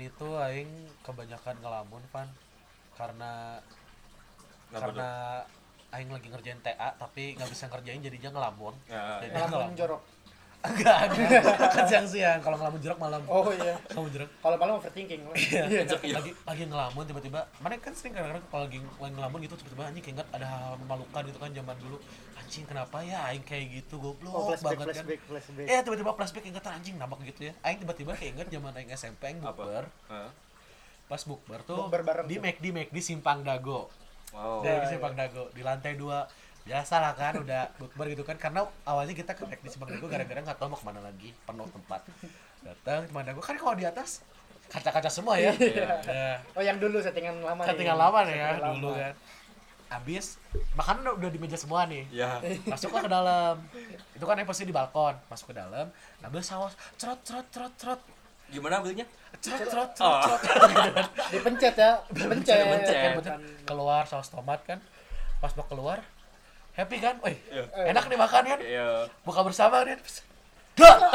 itu aing kebanyakan ngelamun pan karena Kenapa karena aing lagi ngerjain TA tapi nggak bisa ngerjain jadinya ngelamun Ya, Jadi Ngelamun jorok. Enggak enggak kan siang siang kalau ngelamun jorok malam. Oh iya. ngelamun jorok Kalau malam overthinking. Iya. lagi lagi ngelamun tiba-tiba. Mana kan sering kadang-kadang kalau lagi lagi ngelamun gitu tiba-tiba anjing keinget ada hal memalukan gitu kan zaman dulu. Anjing kenapa ya aing kayak gitu? Goblok Oh, flashback, banget kan. flashback, flashback. eh tiba-tiba flashback ingetan anjing nambah gitu ya. Aing tiba-tiba keinget zaman aing SMP aing bukber. Pas bukber tuh Bukber bareng di. McD McD Simpang Dago. Wow. dari iya, Simpang Dago di lantai dua biasa lah kan udah bukber gitu kan karena awalnya kita ke McD Simpang Dago gara-gara nggak tahu mau ke mana lagi penuh tempat datang Simpang Dago kan kalau di atas kaca-kaca semua ya Iya. ya Oh yang dulu settingan lama nih. settingan lama nih ya Settingan dulu lama. kan habis makanan udah- di meja semua nih Ya. masuk ke dalam itu kan yang posisi di balkon masuk ke dalam ambil saus cerot cerot cerot cerot Gimana ambilnya? cerot cerot Oh. cerot cerot Dipencet ya, dipencet. Dipencet. kan bener. keluar saus tomat kan pas mau keluar happy kan wih Iya. enak nih makan kan Iya. buka bersama kan Dah!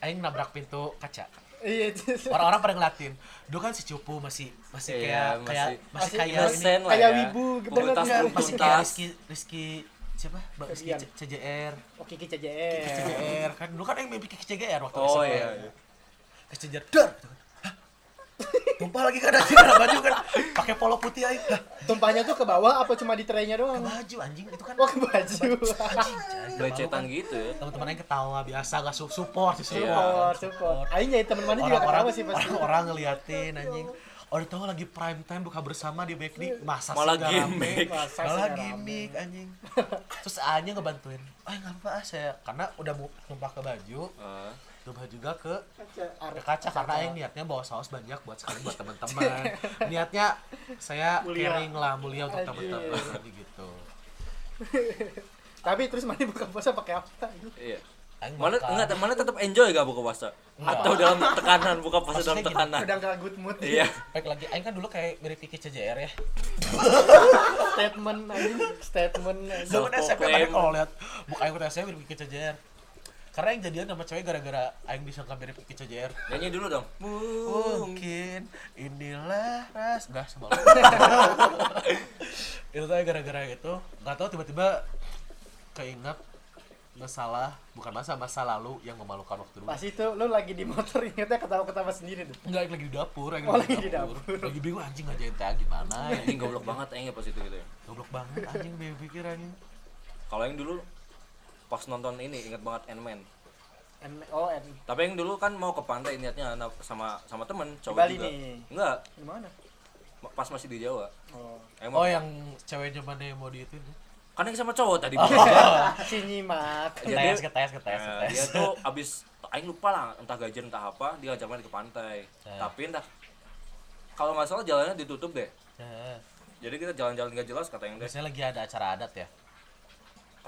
Aing nabrak pintu kaca Iya, orang-orang pada ngeliatin dulu kan si cupu masih masih Iya, kayak kayak masih kayak kayak ya. wibu, gitu kan. Masih kayak Rizky Rizky siapa Mbak Rizky CJR Oh, Kiki CJR. CJR kan dulu kan yang mimpi Kiki CJR waktu Oh SMA. iya. iya. ke CJR dar gitu kan. Tumpah lagi kan anjing kena baju kan pakai polo putih aja Tumpahnya tuh ke bawah apa cuma di traynya ke doang? baju anjing itu kan Oh, ke baju. anjing anjing, Belecetan kan. gitu ya. teman-teman yang ketawa biasa gak su- support sih Support, support. Aing jadi teman-teman juga orang-orang ketawa sih pasti. orang-orang ngeliatin anjing udah tahu lagi prime time buka bersama di McD masa Malah gimmick. Masa malah gimmick anjing terus A-nya ngebantuin ah nggak apa ah saya karena udah mau tumpah ke baju Ah. Tumpah juga ke Kaca. ke kaca karena yang niatnya bawa saus banyak buat sekali buat teman-teman niatnya saya Mulia. caring lah mulia untuk teman-teman gitu Tapi terus mana buka puasa pakai apa? Iya. Aing Mana enggak mana tetap enjoy gak buka puasa? Enggak. Atau dalam tekanan buka puasa dalam Maksudnya gini, tekanan? Udah gak good mood. Iya. baik lagi Aing kan dulu kayak mirip Kiki CJR ya Statement anjing, statement. Zaman SMP tadi kalau lihat buka Aing saya mirip Kiki CJR karena yang jadian sama cewek gara-gara Aing disangka mirip Kiki CJR Nyanyi dulu dong. mungkin inilah ras udah sama itu tuh gara-gara itu nggak tahu tiba-tiba keinget masalah bukan masa masa lalu yang memalukan waktu dulu Pas itu lu lagi di motor ingetnya ketawa-ketawa sendiri tuh. Enggak lagi di dapur, lagi, Oh, lagi di dapur. Lagi bingung anjing ngajain TA gimana ya. Anjing goblok banget aing pas itu gitu ya. Goblok banget anjing pikir anjing. Kalau yang dulu pas nonton ini inget banget Ant-Man. N oh N Tapi yang dulu kan mau ke pantai niatnya sama sama temen cowok Bali juga. nih. Enggak, di mana? ma- pas masih di Jawa. Oh. Emang Oh yang ceweknya mana yang mau di itu? kan yang sama cowok tadi. Oh. Si nyimak. Jadi- Ketes, ketes, ketes, Nah, ketes. dia tuh abis aing lupa lah entah gajian entah apa dia ajak main ke pantai. Eh. Tapi entah kalau nggak salah jalannya ditutup deh. Nah, Jadi kita jalan-jalan nggak jelas kata yang deh. biasanya lagi ada acara adat ya.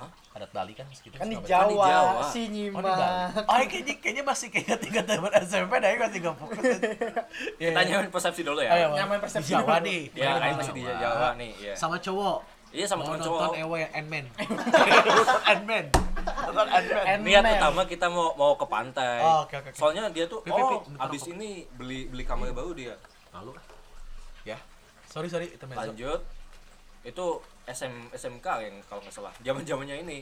Hah? Adat Bali kan segitu. Kan di Surabaya. Kan di Jawa, Jawa. si Oh, di Bali. nyimak. Oh, kayaknya, kayaknya masih kayak tingkat zaman SMP dah, masih gak fokus. Kita iya. nyamain persepsi dulu ya. Ayo, Nyaman di persepsi Jawa dulu. nih. Ya, aing masih di Jawa nih, iya. Sama cowok. Iya sama teman nonton cowok. Ewe Ant-Man. Nonton Ant-Man. Nonton Ant-Man. Ant- Niat utama kita mau mau ke pantai. Oh, oke, oke, oke. Soalnya dia tuh Pi, pi, pi, oh bentar, abis ini beli beli kamera baru dia. Lalu ya. Sorry, sorry, itu mezzo. Lanjut itu SM SMK yang kalau nggak salah. Zaman zamannya ini.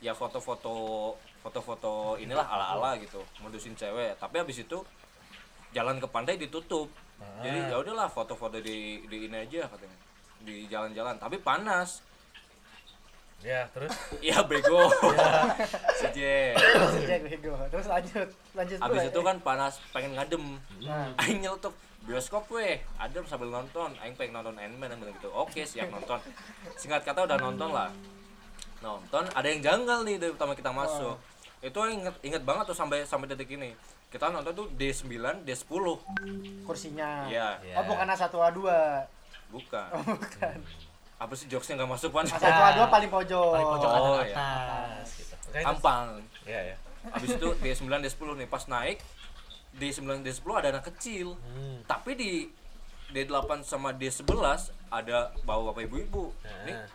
Ya foto-foto foto-foto inilah ala-ala gitu, modusin cewek. Tapi abis itu jalan ke pantai ditutup. Jadi Ah. ya udahlah foto-foto di di ini aja katanya. Di jalan-jalan, tapi panas. Ya, terus Iya bego. Si J. Sejak bego. Terus lanjut, lanjut Abis itu eh. kan panas, pengen ngadem. Nah. Aing nyelutup bioskop weh, adem sambil nonton. Aing pengen nonton Ant-Man bilang gitu. Oke, siap nonton. Singkat kata udah nonton lah. Nonton, ada yang janggal nih dari pertama kita masuk. Itu Aing inget, inget banget tuh sampai sampai detik ini. Kita nonton tuh D9, D10. kursinya. Iya, Iya. Oh, bukan A1 A2. bukan. Oh, bukan. Apa sih jokesnya nggak masuk pan? A1 A2 paling pojok. paling pojok Oh, kanan iya. atas gitu. Oke, itu- Ampang. Iya, ya. Habis itu D9, D10 nih pas naik D9, D10 ada anak kecil. Hmm. Tapi di D8 sama D11 ada bawa bapak ibu-ibu. Nih, Nah.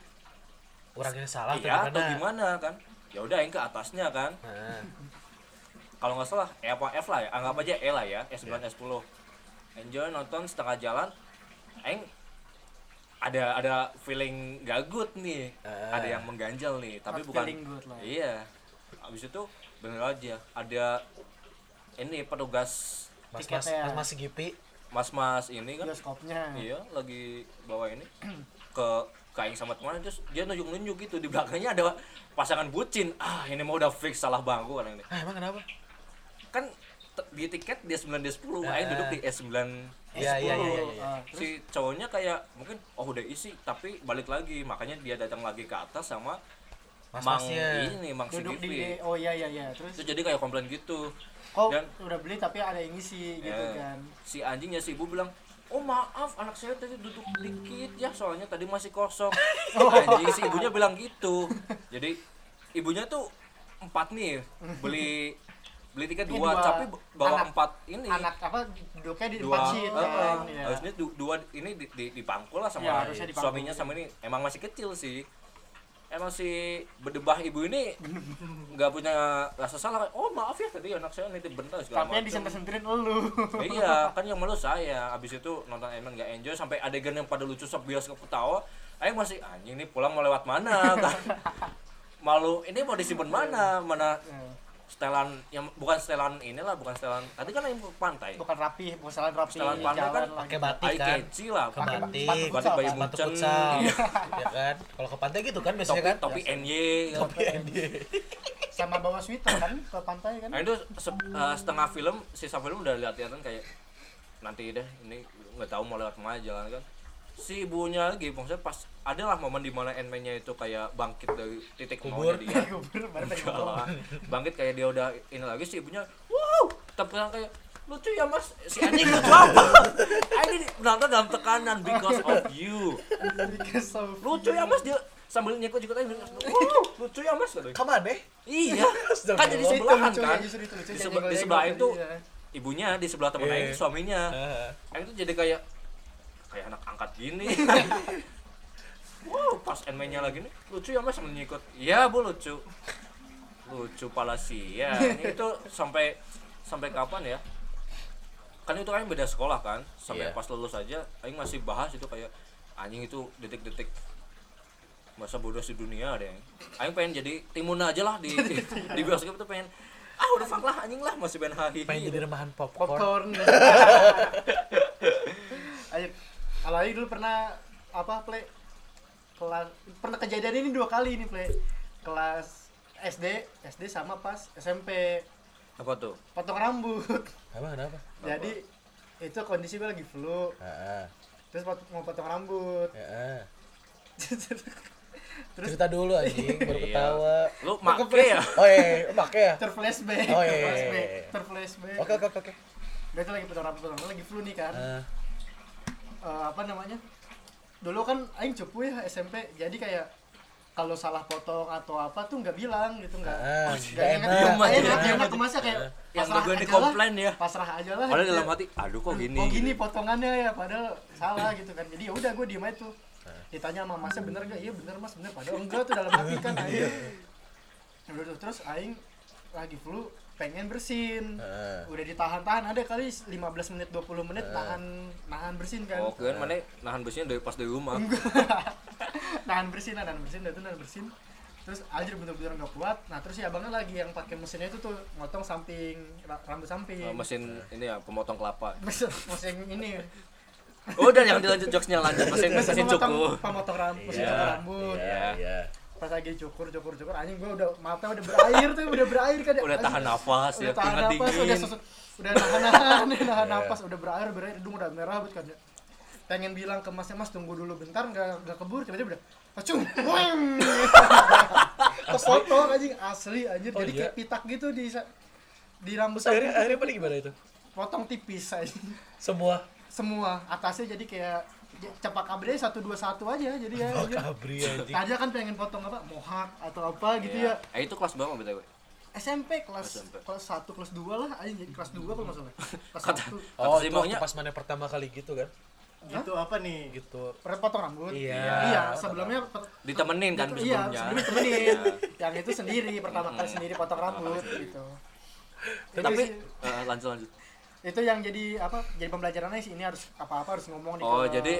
Orang ini salah iya atau gimana? gimana kan? Ya udah yang ke atasnya kan. Nah. kalau nggak salah E apa F lah ya anggap aja E lah ya S9 S10 enjoy nonton setengah jalan aing ada ada feeling gak good nih Ah. ada yang mengganjal nih tapi bukan good lah. iya habis itu bener aja ada ini petugas Mas Mas. Mas Mas Gipi. mas-mas ini kan Bioskopnya. iya lagi bawa ini ke kain sama teman terus dia nunjuk-nunjuk gitu di belakangnya ada pasangan bucin ah ini mau udah fix salah bangku kan ini Ah, emang kenapa? kan di tiket dia 9 dia 10 Ah. aing duduk di S9 Iya, iya, iya, iya, iya. Ah, si cowoknya kayak mungkin oh udah isi tapi balik lagi makanya dia datang lagi ke atas sama mang Mas-masnya. ini mang duduk di oh iya iya iya. Terus? Itu jadi kayak komplain gitu. Kok dan udah beli tapi ada yang ngisi gitu Ya. kan? si anjingnya si ibu bilang oh maaf anak saya tadi duduk dikit ya soalnya tadi masih kosong. Anjing si ibunya bilang gitu. Jadi ibunya tuh empat nih beli beli tiket dua, dua tapi bawa anak- empat ini. anak apa duduknya di dua. depan seat eh, kan? Eh, ya. harusnya du- dua ini di, di, dipangkul lah sama Ya, suaminya sama ini. Emang masih kecil sih emang si berdebah ibu ini nggak punya rasa salah. Oh maaf ya tadi anak saya nitip bentar segala tapi yang macam. disentir-sentirin elu. Iya kan yang malu saya. Abis itu nonton Eman nggak enjoy sampai adegan yang pada lucu bioskop ketawa. Aing masih anjing ini pulang mau lewat mana? Kan. Malu ini mau disimpan mana? Mana? Ya. Setelan yang bukan setelan inilah bukan setelan tadi kan yang ke pantai bukan rapi bukan salah rapi Setelan pantai kan pakai batik kan. keci lah Pakai batik. batik bayi muncen ya kan? Kalau ke pantai gitu kan biasanya topi kan? topi NY Topi ND. sama bawa sweater kan ke pantai kan nah itu se- eh, setengah film sisa film udah lihat-lihatan kayak nanti deh ini nggak tahu mau lewat mana jalan kan si ibunya lagi maksudnya pas adalah momen di mana Ant-Man-nya itu kayak bangkit dari titik Kubur. dia. Kubur bangkit kayak dia udah ini lagi si ibunya wow! Tapi kayak lucu ya mas. Si anjing lucu apa? Ini nonton dalam tekanan because of you. Of- lucu ya mas. Dia sambil nyekut nyekut aja wow lucu ya mas katanya. Ke mana? iya. Kan jadi sebelahan kan? ya, di, sebelah tadi, itu ya. ibunya di sebelah temen Iya. Aing suaminya. Aing tuh jadi kayak kayak anak angkat gini. Wow pas nya lagi nih lucu ya mas sambil nyikut. Iya bu lucu. Lucu pala sia. Ini itu sampai sampai kapan ya? Kan itu kan beda sekolah kan? Sampai Iya. pas lulus aja Aing masih bahas itu kayak anjing itu detik-detik masa bodoh di dunia deh. Aing pengen jadi timuna aja lah di di, di bioskop itu pengen ah udah fuck lah anjing lah masih pengen hahi Pengen jadi remahan popcorn. popcorn. Ayo kalau Ayu dulu pernah apa play kelas pernah kejadian ini dua kali ini play kelas SD SD sama pas SMP apa tuh potong rambut Apa kenapa? jadi itu kondisi gue lagi flu Heeh. terus pot- mau potong rambut Heeh. terus Cerita dulu anjing, baru Iya. ketawa. lu make ya Oh iya, iya. pakai ya? terflashback Oh, iya, iya, terflashback iya. terflashback Oke oke oke dia tuh lagi potong rambut potong lagi flu nih kan Eh, Eh, apa namanya? Dulu kan aing cupu ya SMP jadi kayak kalau salah potong atau apa tuh nggak bilang gitu nggak Ah, nggak enak. nggak Diem aja. enak nggak enak kemasnya kayak yang pasrah gue aja komplain ya. Lah pasrah aja lah. Padahal dalam hati aduh kok gini? oh gini potongannya ya padahal salah gitu kan. Jadi ya udah gue diem aja tuh. Ditanya sama masnya bener gak iya bener mas bener. Padahal enggak tuh dalam hati kan aing Ya udah terus aing lagi flu pengen bersin. Heeh. udah ditahan-tahan ada kali 15 menit 20 menit nahan nahan bersin kan. Oh kan mana nahan busnya dari pas dari rumah. Nahan bersin nahan bersin tuh nahan bersin. Terus anjir bener-bener nggak kuat. Nah terus si abangnya lagi yang pakai mesinnya itu tuh motong samping ra- rambut samping. Eh, mesin ini ya pemotong kelapa. Mesin mesin ini. Oh udah jangan dilanjut jokesnya lanjut. Mesin mesin cukup pemotong rambut mesin Iya. cukur rambut. Iya. Iya. Pas lagi cukur cukur cukur anjing gua udah mata udah berair tuh udah berair kan udah Anjing, tahan nafas ya udah tahan keringat nafas udah udah nahan nahan nahan Iya. nafas udah berair berair hidung udah merah banget kan ya. pengen bilang ke masnya mas tunggu dulu bentar nggak nggak keburu tiba-tiba udah acung weng kepotong anjing asli anjir Oh, jadi iya? kayak pitak gitu di di rambut akhirnya akhirnya pada gimana itu? potong tipis anjing Semua semua atasnya jadi kayak cepak kabelnya satu dua satu aja jadi ya oh, kabri anjing. tadi kan pengen potong apa mohak atau apa gitu ya. Iya. eh itu kelas berapa btw? SMP kelas SMP. kelas satu kelas dua lah jadi kelas dua kalau nggak salah. Kelas Kata- Oh, itu waktu pas mana pertama kali gitu kan? gitu apa nih? Gitu. potong rambut. Iya. iya sebelumnya ditemenin kan iya sebelumnya. sebelumnya temenin yang itu sendiri pertama kali sendiri potong rambut gitu. Tapi eh, lanjut lanjut itu yang jadi apa jadi pembelajaran aja sih ini harus apa apa harus ngomong nih oh kalau- jadi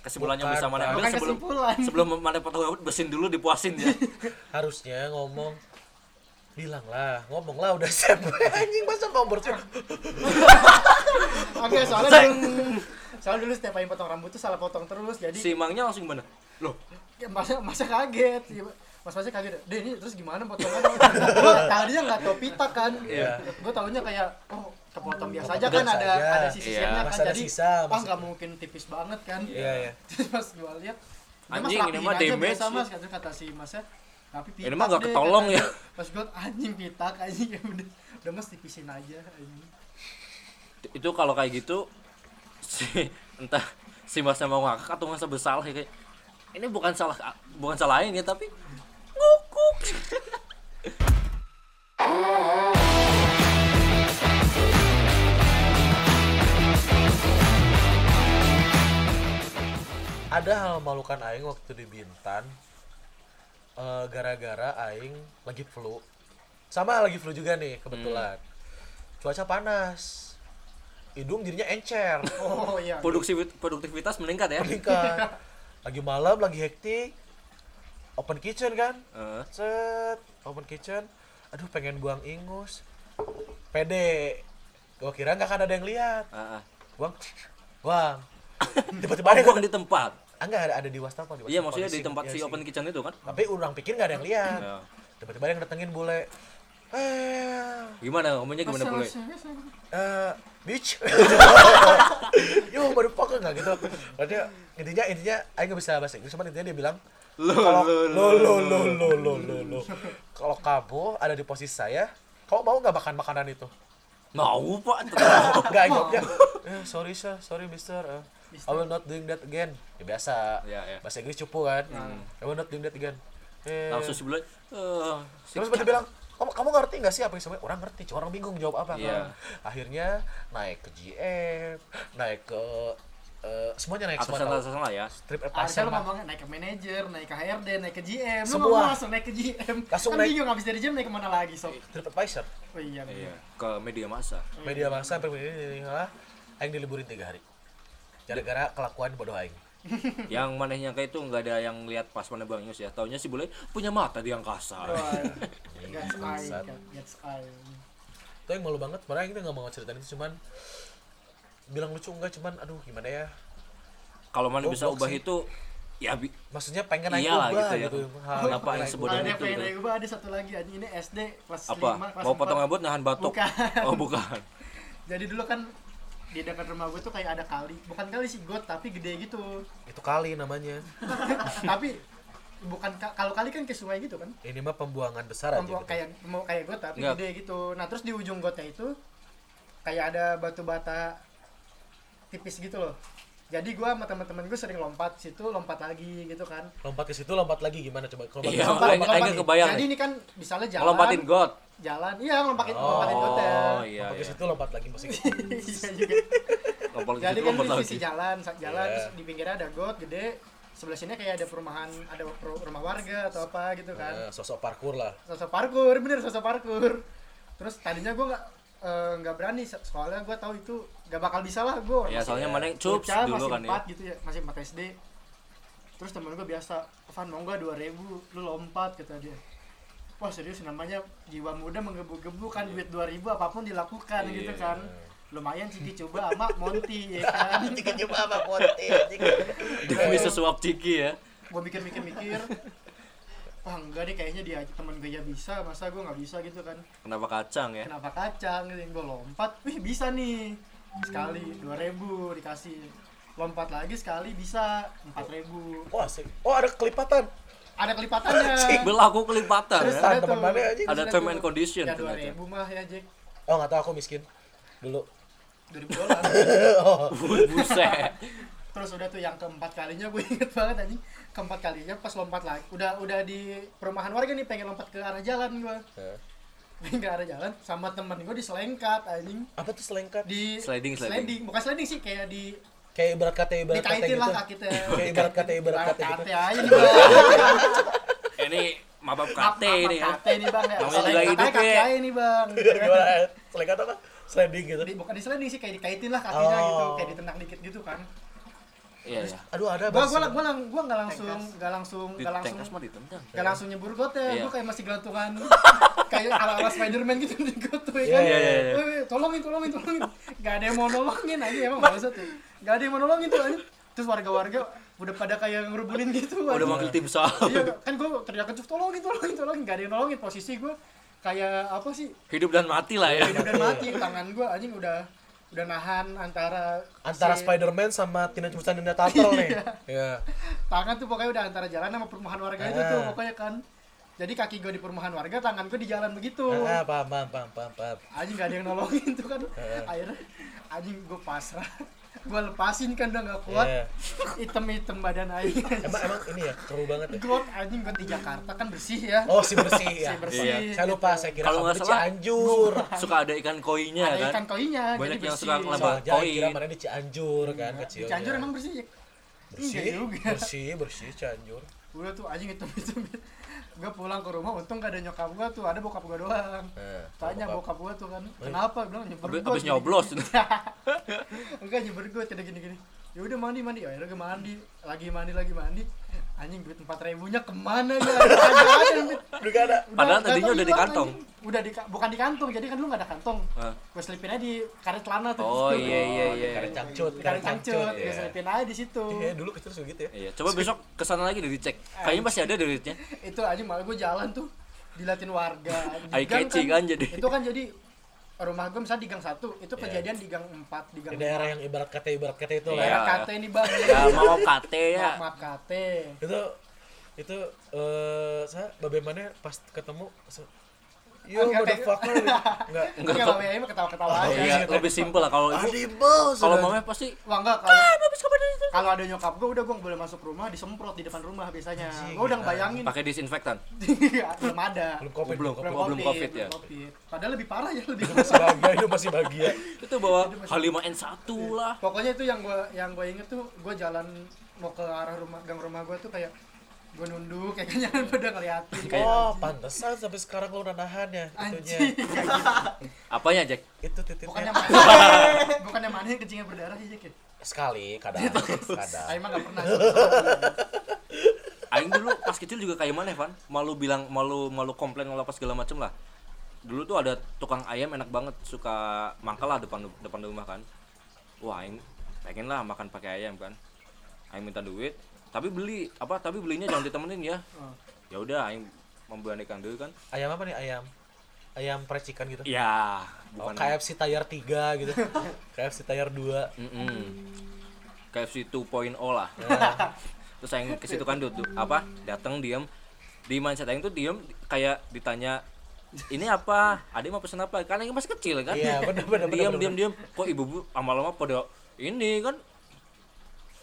kesimpulannya Bukan, bisa mana ambil sebelum kesimpulan. sebelum mana potong rambut bersin dulu dipuasin ya harusnya ngomong bilang lah ngomong lah udah siap. Anjing masa mau bersih oke soalnya dulu, soalnya dulu setiap Aing potong rambut tuh salah potong terus jadi si Mangnya langsung gimana? Loh. Ya, masa masa kaget mas masnya kaget deh ini terus gimana potongannya? Gua tadinya nggak tau pita kan. Iya. gue taunya kayak oh kepotong biasa aja kan ada ada Iya. sisirnya kan. Jadi sisa, masa- nggak mungkin tipis banget kan. Iya iya. Pas gue lihat "Ini Anjing, mas ini mah damage biasa sih." mas kata kata si masnya. Tapi pitak Ini mah nggak deh," ketolong ya. pas gue anjing pitak anjing. Ya udah udah mas tipisin aja anjing. Itu kalau kayak gitu si entah si masnya mau ngakak atau masa bersalah ya kayak ini bukan salah bukan salah ini tapi ngukuk ada hal memalukan aing waktu di Bintan eh, gara-gara aing lagi flu. Sama lagi flu juga nih kebetulan. Cuaca panas. Hidung jadinya encer. Oh iya. Produksi produktivitas meningkat ya? Meningkat. Lagi malam lagi hektik. Open kitchen kan? Eh, set open kitchen. Aduh pengen buang ingus. Pede. Gua kira nggak akan ada yang lihat. Ah, ah. buang. Buang. Tiba-tiba Oh, buang di tempat ah, nggak ada ada di wastafel di iya maksudnya di tempat ya, si open kitchen itu kan? Tapi orang pikir nggak ada yang lihat. Ya. tiba-tiba ada yang datengin bule. Eh. Gimana ngomongnya gimana boleh eh bitch. Yo baru pakai nggak gitu. Berarti intinya intinya Aing nggak bisa bahasa Inggris cuman intinya dia bilang lo kalau lo lo lo lo lo lo kalau kamu ada di posisi saya kamu mau nggak makan makanan itu? Mau pak. Nggak jawabnya eh, sorry sir. Sorry mister. Eh, I will not doing that again ya biasa Ya, ya. bahasa Inggris cupu kan I will not doing that again eh, langsung eh, si terus dia bilang kamu kamu ngerti nggak sih apa yang sebenarnya orang ngerti cuma orang bingung jawab apa Iya. kan akhirnya naik ke GM naik ke eh, semuanya naik semua atasan atasan lah ya trip Harusnya advisor lo ngomongnya naik ke manajer, naik ke HRD, naik ke GM Semua. langsung naik ke GM Langsung kan naik. bingung habis dari GM naik ke mana lagi sob trip advisor Oh iya, iya ke media massa media massa sampai ini lah aing diliburin tiga hari gara-gara kelakuan bodoh aing yang maneh nyangka itu nggak ada yang lihat pas mana bang Yus ya taunya si bule punya mata di angkasa That's eye, Bangsat. that's eye itu yang malu banget padahal kita nggak mau ceritain itu cuman bilang lucu enggak cuman aduh gimana ya kalau mana bisa ubah sih. itu ya bi maksudnya pengen naik Iyalah ubah gitu ya. gitu, Hal- Kenapa yang naik sebodoh ubah. Itu, pengen gitu. dari gue ada satu lagi ini SD kelas apa 5 kelas mau potong 4. rambut nahan batuk Bukan. oh bukan Jadi dulu kan di dekat rumah gue tuh kayak ada kali. Bukan kali sih got tapi gede gitu. Itu kali namanya. Tapi bukan ka- kalau kali kan ke sungai gitu kan? Ini mah pembuangan besar aja Pembuang- gitu. kayak mau kayak got tapi Enggak. gede gitu. Nah terus di ujung gotnya itu kayak ada batu bata tipis gitu loh. Jadi gua sama teman-teman gue sering lompat situ lompat lagi gitu kan. Lompat ke situ lompat lagi gimana coba? Kalau lompat Iya, makanya- lompat makanya lagi. kebayang jadi nih. ini kan misalnya jalan ngelompatin got jalan. Iya lompatin Oh, lompatin oh iya lompat ke iya. situ lompat lagi masih iya juga. Lompat jadi kan lompat di lagi. sisi jalan jalan Iya. terus di pinggirnya ada got gede. Sebelah sini kayak ada perumahan ada rumah warga atau apa gitu kan. Nah, sosok parkur lah. Sosok parkur bener sosok parkur terus tadinya gue nggak eh, nggak berani so- soalnya gue tahu itu nggak bakal bisa lah gue ya soalnya mana yang cups dulu masih kan ya. empat gitu ya masih 4 SD terus temen gue biasa Van mau nggak dua ribu? Lu lompat kata dia wah serius namanya jiwa muda menggebu-gebu kan duit dua ribu apa pun dilakukan Iya. gitu kan. Lumayan ciki coba sama Monty ya kan. Jika coba apa ponte anjing. demi sesuap ciki ya. Gue mikir-mikir-mikir. Wah enggak deh kayaknya dia temen gue ya bisa masa gue nggak bisa gitu kan. Kenapa kacang ya? Kenapa kacang gitu. Gue lompat wih bisa nih. Sekali 2000 dikasih. Lompat lagi sekali bisa 4000 Wah, asik. Oh, ada kelipatan. Ada kelipatannya berlaku kelipatan Terus ya ada teman mana anjing? Ada term and condition ya ternyata. 2000 mah ya Jack Oh, nggak tahu aku miskin. Dulu. 2000 dolar oh. buset terus udah tuh yang keempat kalinya gue inget banget anjing keempat kalinya pas lompat lagi udah udah di perumahan warga nih pengen lompat ke arah jalan gue Nah. pengen ke arah jalan sama temen gue diselengkat anjing Apa tuh selengkat? di Sliding, sliding. bukan sliding sih kayak di Kayak ibarat kata ibarat kata gitu. lah kaki Kayak ibarat kata ibarat kata gitu. Bang. ini mabab kate ini ya. kate nih bang ya Namanya Selain juga hidup, kaki ya. aja nih bang Gimana? Selekat apa? Sliding gitu. Di- bukan di sliding sih kayak dikaitin lah kakinya Oh. gitu kayak ditendang dikit gitu kan Iya ya. Aduh ada gua gua gua lang gua nggak langsung nggak langsung Di nggak langsung tengkas mah ditendang. nggak langsung nyebur got ya Iya. gua kayak masih gelantungan. Kayak ala ala Spiderman gitu di got tuh ya Iya, kan? Iya, iya, iya. "Weh, weh, tolongin tolongin tolongin. Nggak ada yang mau nolongin aja emang maksud tuh. Nggak ada yang mau nolongin tuh aja terus warga-warga udah pada kayak ngerubulin gitu Udah manggil tim sal. iya kan gua teriak kenceng tolongin tolongin tolongin. Nggak ada yang nolongin. Posisi gua kayak apa sih? Hidup dan mati lah ya. hidup dan mati tangan gua anjing udah udah nahan antara Antara si- Spider-Man sama Teenage Mutant Ninja Turtle nih. Iya. tangan tuh pokoknya udah antara jalan sama perumahan warga itu tuh pokoknya kan jadi kaki gue di perumahan warga tangan gue di jalan begitu Ah, paham, paham, paham, paham, paham. anjing gak ada yang nolongin tuh kan Ah. akhirnya anjing gue pasrah gue lepasin kan udah gak kuat Iya. item-item badan aing Emang emang ini ya keru banget ya. got anjing gue di Jakarta kan bersih ya Oh, si bersih ya. Si bersih. Iya. Saya lupa, saya kira Kalau nggak salah, Cianjur. Suka ada ikan koinya ada kan. ikan koinya Banyak yang bersih suka ngelempar. Soalnya kira mana di Cianjur kan di kecil. Cianjur emang bersih bersih, Enggak juga. bersih, bersih Cianjur. udah tuh anjing item-item gue pulang ke rumah untung gak ada nyokap gue tuh ada bokap gue doang. Nah, tanya bokap. bokap gue tuh kan kenapa? Bilang nyebur habis gini. nyoblos. enggak nyebur gue tidak gini gini ya udah mandi. Mandi akhirnya gue mandi. Lagi mandi lagi mandi anjing duit empat ribunya ke mana ya ada Udah gak. Padahal tadinya udah di kantong. anjing. udah di bukan di kantong jadi kan lu nggak ada kantong Ah. gue selipin aja di karet celana tuh Oh iya iya iya. Karet cangcut, di karet cangcut gue Iya. selipin aja di situ Iya, dulu kecil suka gitu ya. Iya, coba besok ke sana lagi deh dicek. Kayaknya masih ada duitnya. itu aja malah gue jalan tuh dilatin warga Eye gang catching kan jadi. itu kan jadi rumah gue misalnya di gang satu itu kejadian di gang empat di gang Di daerah yang ibarat kata ibarat kata itu lah. Iya. ya. daerah KT ini bang Ya mau kate ya. maaf maaf KT Itu itu eh saya bagaimana pas ketemu Yo, motherfucker. Enggak. Enggak kalau mah ketawa-ketawa Oh aja iya, lebih simpel lah kalau ibu. bos. Kalau mamanya pasti Wah enggak kalau kalau ada nyokap gue udah gue nggak boleh masuk rumah disemprot di depan rumah biasanya gue udah bayangin pakai disinfektan. belum ada belum covid, Belum. belum covid. Belum Covid ya. padahal lebih parah ya lebih Masih bahagia, itu masih bahagia. Itu bawa H5N1 lah. pokoknya itu yang gue yang gue inget tuh gue jalan mau ke arah rumah gang rumah gue tuh kayak gue nunduk kayak jangan pada ngeliatin Oh, pantesan sampai sekarang lu udah nahan ya Apanya, Jack? Itu bukannya titiknya. mana bukannya mana yang kencingnya berdarah sih Jack ya? Sekali, kadang, kadang. Saya emang gak pernah Aing dulu pas kecil juga kayak mana, Van? Malu bilang malu malu komplain malu apa segala macem lah. Dulu tuh ada tukang ayam enak banget suka mangkal lah depan depan rumah kan. Wah, aing pengen lah makan pakai ayam kan. Aing minta duit, tapi beli apa? Tapi belinya jangan ditemenin ya. Oh. Ya udah aing memberanikan dulu kan. Ayam apa nih ayam? Ayam percikan gitu. Ya, Oh, bukan KFC tayar 3 gitu. KFC tayar 2. Mm-mm. KFC 2.0 lah. Terus aing ke situ kan duduk apa? Datang diam. Di mindset aing tuh diam kayak ditanya ini apa? Ada mau pesan apa? Karena aing masih kecil kan. Iya, bener, bener, bener, Diam bener. diam. Kok ibu-ibu lama-lama pada ini kan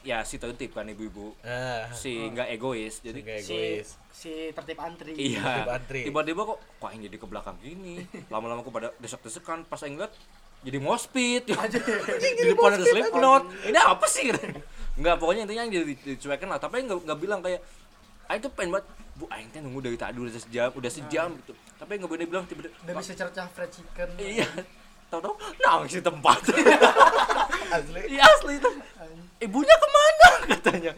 ya si tertib kan ibu-ibu. Nah, Si nggak egois. Jadi Nggak si egois. si tertib antri Iya. Tertib antri. Tiba-tiba kok kok aing jadi ke belakang gini. Lama-lama kok pada desek-desekan pas aing lihat jadi mospit. di depan ada Slipknot. Ini apa sih? Enggak, pokoknya intinya yang jadi dicuekin lah. Tapi nggak nggak bilang kayak aing tuh pengen banget Bu, aing teh nunggu dari tadi udah sejam, udah sejam gitu. Tapi nggak boleh bilang tiba-tiba udah bisa cercah fried chicken Iya. Tahu-tahu nangis di tempat. Asli. Iya asli itu. Ibunya ke mana katanya?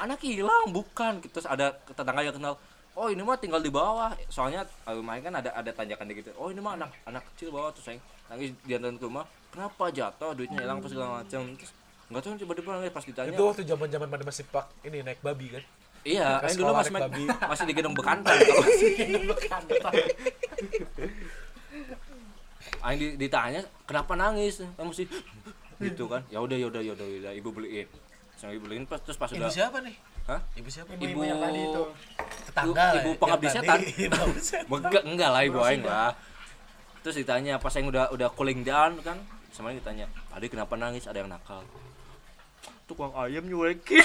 Anak hilang bukan. Terus ada tetangga yang kenal. Oh ini mah tinggal di bawah. Soalnya rumah kan ada ada tanjakan gitu. Oh ini mah anak anak kecil bawah terus saya nangis diantarin ke rumah. Kenapa jatuh duitnya hilang apa segala macam. Terus nggak tahu tiba-tiba nangis pas ditanya. Itu waktu zaman-zaman mana masih pak ini naik babi kan. iya, kan dulu masih babi. masih di gedung bekantan. Kalau Aing di- ditanya kenapa nangis kamu sih gitu kan ya udah ya udah ya udah ya ibu beliin sama ibu beliin pas terus pas Ibu udah siapa nih? Hah? Ibu siapa? ibu-ibu Ibu- yang tadi itu Tetangga ibu ya, pengabdi yang setan. tadi. Pengabdi setan. enggak enggak lah ibu aing lah terus ditanya pas yang udah udah cooling down kan sama yang ditanya tadi kenapa nangis ada yang nakal tukang ayam nyuekin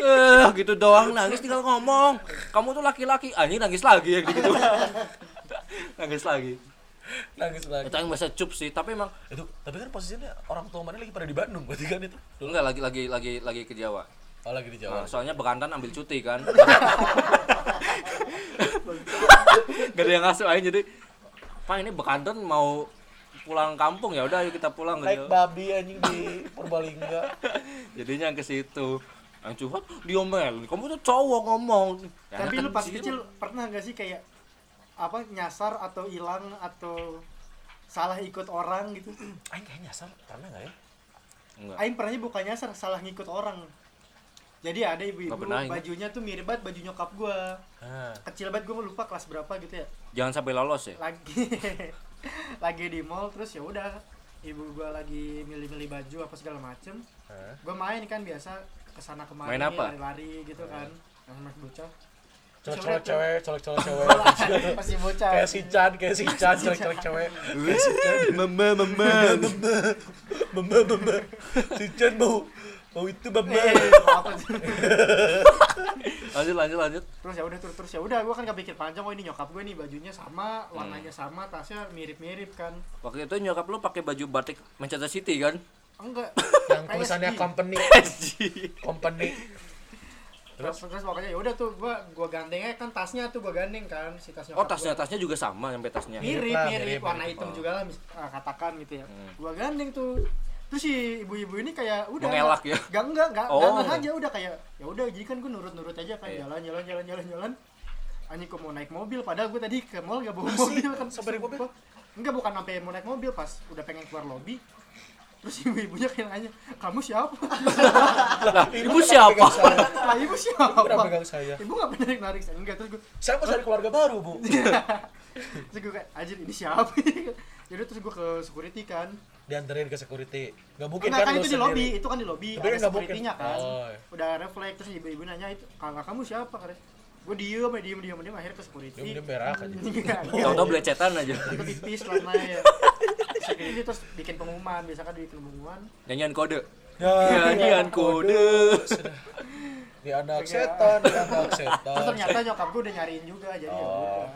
eh gitu doang nangis tinggal ngomong kamu tuh laki-laki ah ini nangis lagi ya gitu nangis lagi Nangis lagi. itu yang bahasa cup sih tapi emang Itu tapi kan posisinya orang tua mana lagi pada di Bandung berarti kan itu. enggak lagi lagi lagi lagi ke Jawa? Oh lagi di Nah, Jawa. soalnya Bekantan ambil cuti kan. Gak ada yang ngasuh aja jadi pak ini bekantan mau pulang kampung ya udah ayo kita pulang naik gitu babi anjing di Purbalingga. Jadinya ke situ. Yang curhat diomel kamu tuh cowok ngomong. Ya, Tapi lu pas kecil. pernah gak sih kayak apa nyasar atau hilang atau salah ikut orang gitu? aing kayaknya nyasar pernah nggak ya enggak Aing pernahnya bukan nyasar, salah ngikut orang. Jadi ada ibu-ibu bajunya tuh mirip banget baju nyokap gua. nah, Kecil banget gua lupa kelas berapa gitu ya. jangan sampai lolos ya Lagi lagi di mall terus ya udah ibu gua lagi milih-milih baju apa segala macem. Hah? Gua main kan biasa ke sana kemari Main apa? lari-lari gitu kan. Yang masih bocah. Colek-colek cewek colek-colek cewek masih bocah. kayak si Chan kayak si Chan colek-colek cewek kayak si Chan. Mama mama mama mama si Chan mau mau itu mama Eh, lanjut lanjut lanjut. Terus ya udah terus terus ya udah. Gua kan gak pikir panjang oh ini nyokap gue nih bajunya sama warnanya sama tasnya mirip-mirip kan. Waktu itu nyokap lu pakai baju batik Manchester City kan? Enggak. Yang tulisannya company. Company terus terus pokoknya ya udah tuh gua gua gandengnya kan tasnya tuh gua gandeng kan si tas oh tasnya gua. tasnya juga sama sampai tasnya mirip Mirip mirip, mirip, warna mirip. hitam Oh. juga lah ah, katakan gitu ya Hmm. gua gandeng tuh terus si ibu-ibu ini kayak udah Mengelak ya? gak enggak enggak Oh. oh. aja udah kayak ya udah jadi kan gua nurut-nurut aja kan Iya. jalan jalan jalan jalan jalan Anjing kok mau naik mobil padahal gua tadi ke mall gak bawa mobil kan Sampai naik mobil? enggak bukan sampai mau naik mobil pas udah pengen keluar lobby terus ibu-ibunya kayak nanya kamu siapa? Lah ibu siapa? Lah ibu siapa? Pegang saya? ibu gak pernah narik narik saya enggak terus gue Saya mau cari keluarga baru, Bu. terus gue kayak anjir ini siapa? Jadi terus gue ke security kan. Dianterin ke security. Gak mungkin enggak kan kan itu di lobby itu kan di lobby Tapi kan ada nggak mungkin. security-nya kan. Oh. udah refleks terus ibu-ibu nanya itu kakak kamu siapa? Kan gue diem ya diem diem diem akhirnya ke security. Dia dia berak aja. Enggak, tau tau belecetan aja. Itu tipis warnanya ya security terus bikin pengumuman biasa kan bikin pengumuman. Nyanyian kode. Ya, nyanyian kode. Di anak setan, di anak terus setan. ternyata nyokap gue udah nyariin juga jadi ya Oh. udah.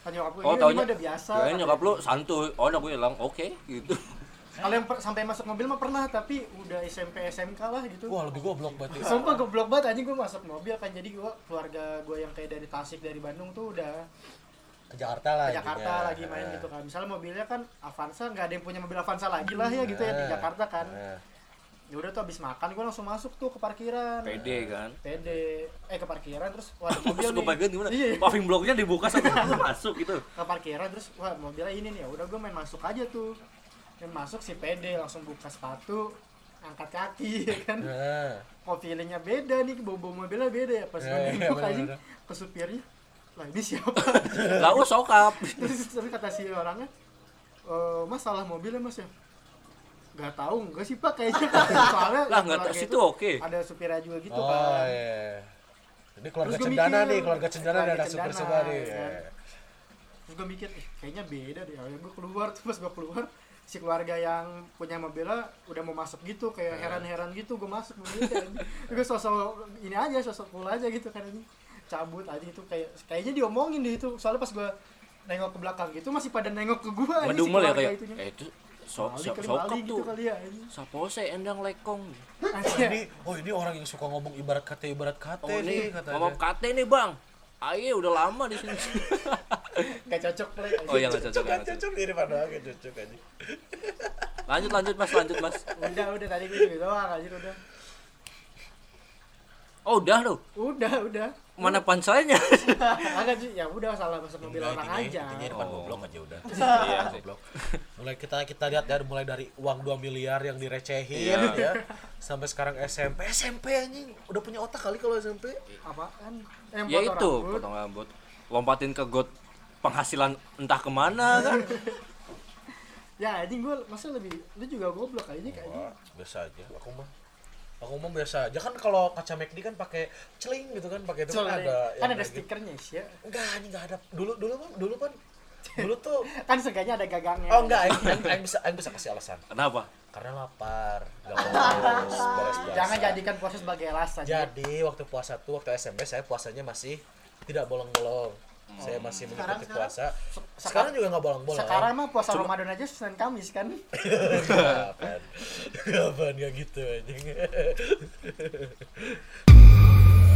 Kan nyokap gue oh ini mah udah biasa kirain nyokap lu santuy. Oh udah gue bilang oke gitu. Kalau yang per- sampai masuk mobil mah pernah tapi udah SMP SMK lah gitu. Wah, lebih goblok berarti. Sumpah goblok banget. Anjing gue masuk mobil kan. Jadi gue keluarga gue yang kayak dari Tasik dari Bandung tuh udah Ke Jakarta lah ke Jakarta intinya. lagi main gitu kan. Misalnya mobilnya kan Avanza nggak ada yang punya mobil Avanza lagi lah ya gitu ya di Nah, Jakarta kan. nah. Ya udah tuh habis makan gue langsung masuk tuh ke parkiran. pede kan PD eh ke parkiran terus wah ada mobil nih. bagian gimana? Iya, Paving blocknya dibuka sampai masuk gitu. ke parkiran terus wah mobilnya ini nih ya udah gue main masuk aja tuh. Main masuk si PD langsung buka sepatu angkat kaki ya kan. Nah. kok feelingnya beda nih bau bau mobilnya beda ya pas Ya, gue ya, bener, anjing bener. ke supirnya lah ini siapa Lalu sokap. terus terus kata si orangnya e, mas salah mobilnya mas ya nggak tahu enggak sih pak kayaknya soalnya Lah nggak keluarga tahu itu situ oke. ada supirnya juga gitu Oh, kan iya. Ini keluarga Terus gua cendana mikir, nih, keluarga cendana keluarga ada super cendana, super nih. ya kan. terus gue mikir eh, kayaknya beda deh akhirnya gue keluar tuh pas gue keluar si keluarga yang punya mobilnya udah mau masuk gitu kayak heran-heran gitu gue masuk mobil kan gue sosok ini aja sosok cool aja gitu kan ini cabut aja itu kayak kayaknya diomongin deh itu soalnya pas gue nengok ke belakang gitu masih pada nengok ke gue Ngedumel ya kayak. Eh itu so, so, kali sokap gitu tuh. kali ya ini. Sapose endang lekong. Ini, oh ini orang yang suka ngomong ibarat kata ibarat kata Oh nih nih, katanya. ngomong kate nih bang. Ayo udah lama di sini. Gak cocok play Oh iya nggak cocok. Cocok kan, nggak cocok. cocok mirip doang ya cocok aja. Lanjut lanjut mas, lanjut mas. udah udah tadi gue gitu doang anjir udah Oh udah loh. udah udah Mana panselnya? agak sih ya udah salah masuk mobil orang intinya- aja intinya depan Oh. goblok aja udah. Iya sih. Goblok. Mulai kita kita lihat ya mulai dari uang 2 miliar yang direcehin Iya. ya sampai sekarang SMP. SMP anjing udah punya otak kali kalau SMP. apaan eh, Ya itu rambut. potong rambut. Lompatin ke got penghasilan entah ke mana kan. ya anjing gue masa lebih lu juga goblok kayaknya kayak Wah, biasa aja. Aku mah aku mah biasa aja. Kan kalau kaca McD kan pakai celing gitu kan pakai itu kan ada kan yang ada gitu. stikernya sih ya. Enggak anjing enggak ada. Dulu dulu kan dulu kan dulu tuh kan seenggaknya ada gagangnya. Oh enggak aing bisa aing bisa kasih alasan. Kenapa? karena lapar fokus beres puasa. Jangan jadikan puasa sebagai alasan jadi waktu puasa tuh waktu SMP saya puasanya masih tidak bolong-bolong Hmm. Saya masih sekarang, mengikuti sekarang, puasa. Sekarang, sekarang juga nggak bolong-bolong. Sekarang eh. mah puasa Cuma... Ramadan aja Senin Kamis kan. Kapan? Kapan nggak gitu anjing.